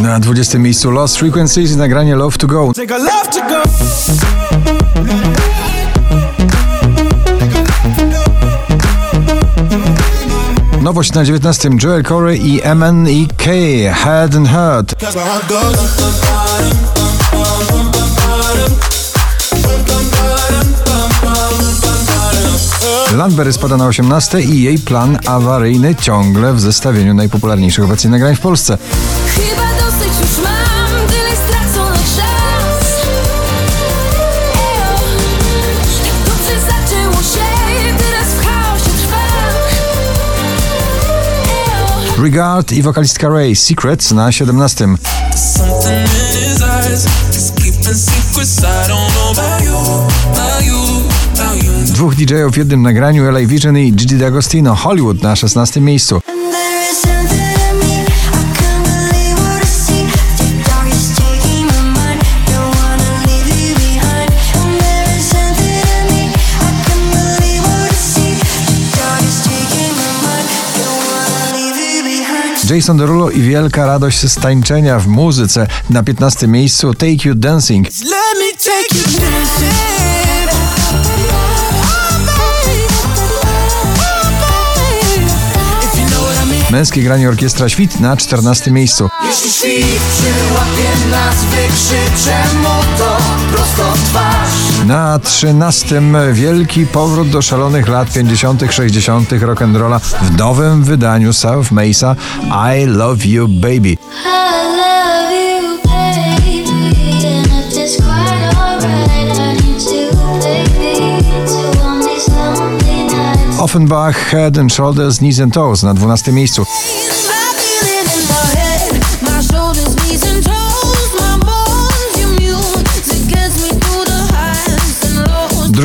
Na 20 miejscu Lost Frequencies i nagranie Love to Go. Nowość na 19 Joel Corey i MNEK Head and Heart. Landberry spada na 18 i jej plan awaryjny ciągle w zestawieniu najpopularniejszych obecnie nagrań w Polsce. Regard i wokalistka Ray Secrets na 17. Something in his eyes is keeping secrets I don't know about you, about you, about you. Dwóch DJ-ów w jednym nagraniu LA Vision i Gigi D'Agostino Hollywood na 16 miejscu. Jason Derulo i wielka radość z tańczenia w muzyce na 15 miejscu Take You Dancing. Męskie granie orkiestra Świt na 14 miejscu. Jeśli świt przyłapie nas, wykrzyczę mu to prosto. Na 13 wielki powrót do szalonych lat 50., 60. rock'n'rolla w nowym wydaniu South Mesa I Love You Baby. Offenbach Head and Shoulders Knees and Toes na 12 miejscu.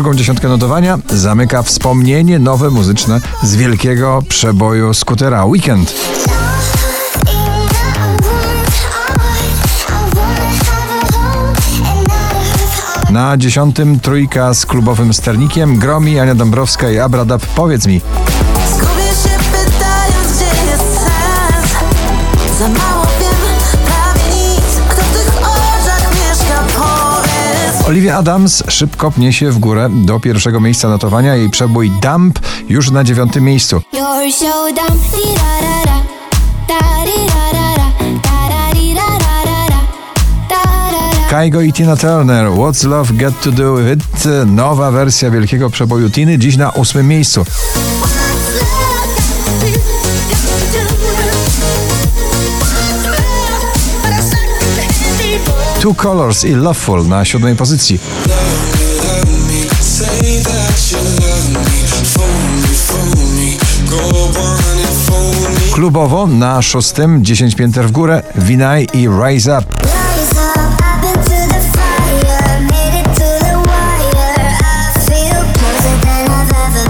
Drugą dziesiątkę notowania zamyka wspomnienie nowe muzyczne z wielkiego przeboju skutera Weekend. Na dziesiątym trójka z klubowym sternikiem Gromi, Ania Dąbrowska i Abradab. Powiedz mi, Zgubię się pytając, gdzie jest sens Za mało Olivia Adams szybko pnie się w górę do pierwszego miejsca notowania. Jej przebój Dump już na dziewiątym miejscu. Kaigo i Tina Turner, What's Love Got To Do With It? Nowa wersja wielkiego przeboju Tiny, dziś na ósmym miejscu. Two Colors i Loveful na siódmej pozycji. Klubowo na szóstym, 10 pięter w górę, Vinay i Rise Up. I've ever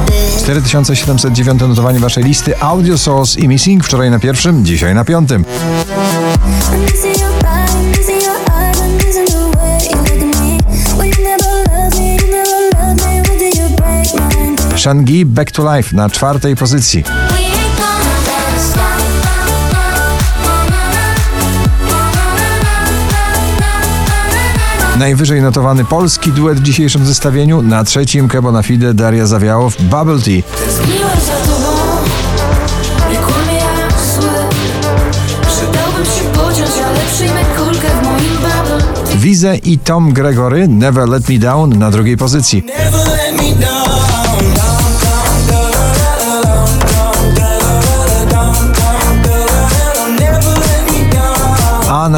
been. 4709 notowanie waszej listy Audio Source i Missing wczoraj na pierwszym, dzisiaj na piątym. Shangi Back to Life na czwartej pozycji. Najwyżej notowany polski duet w dzisiejszym zestawieniu, na trzecim Kebona Fide, Daria Zawiałow, Bubble Tea. Tęskniłem za tobą Nie kłamie jak zły Przydałbym się pociąć, ale przyjmę kulkę w moim bubble Wize i Tom Gregory, Never Let Me Down na drugiej pozycji.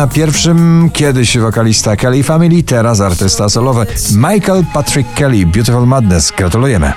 Pierwszym kiedyś wokalista Kelly Family, teraz artysta solowy Michael Patrick Kelly, Beautiful Madness. Gratulujemy.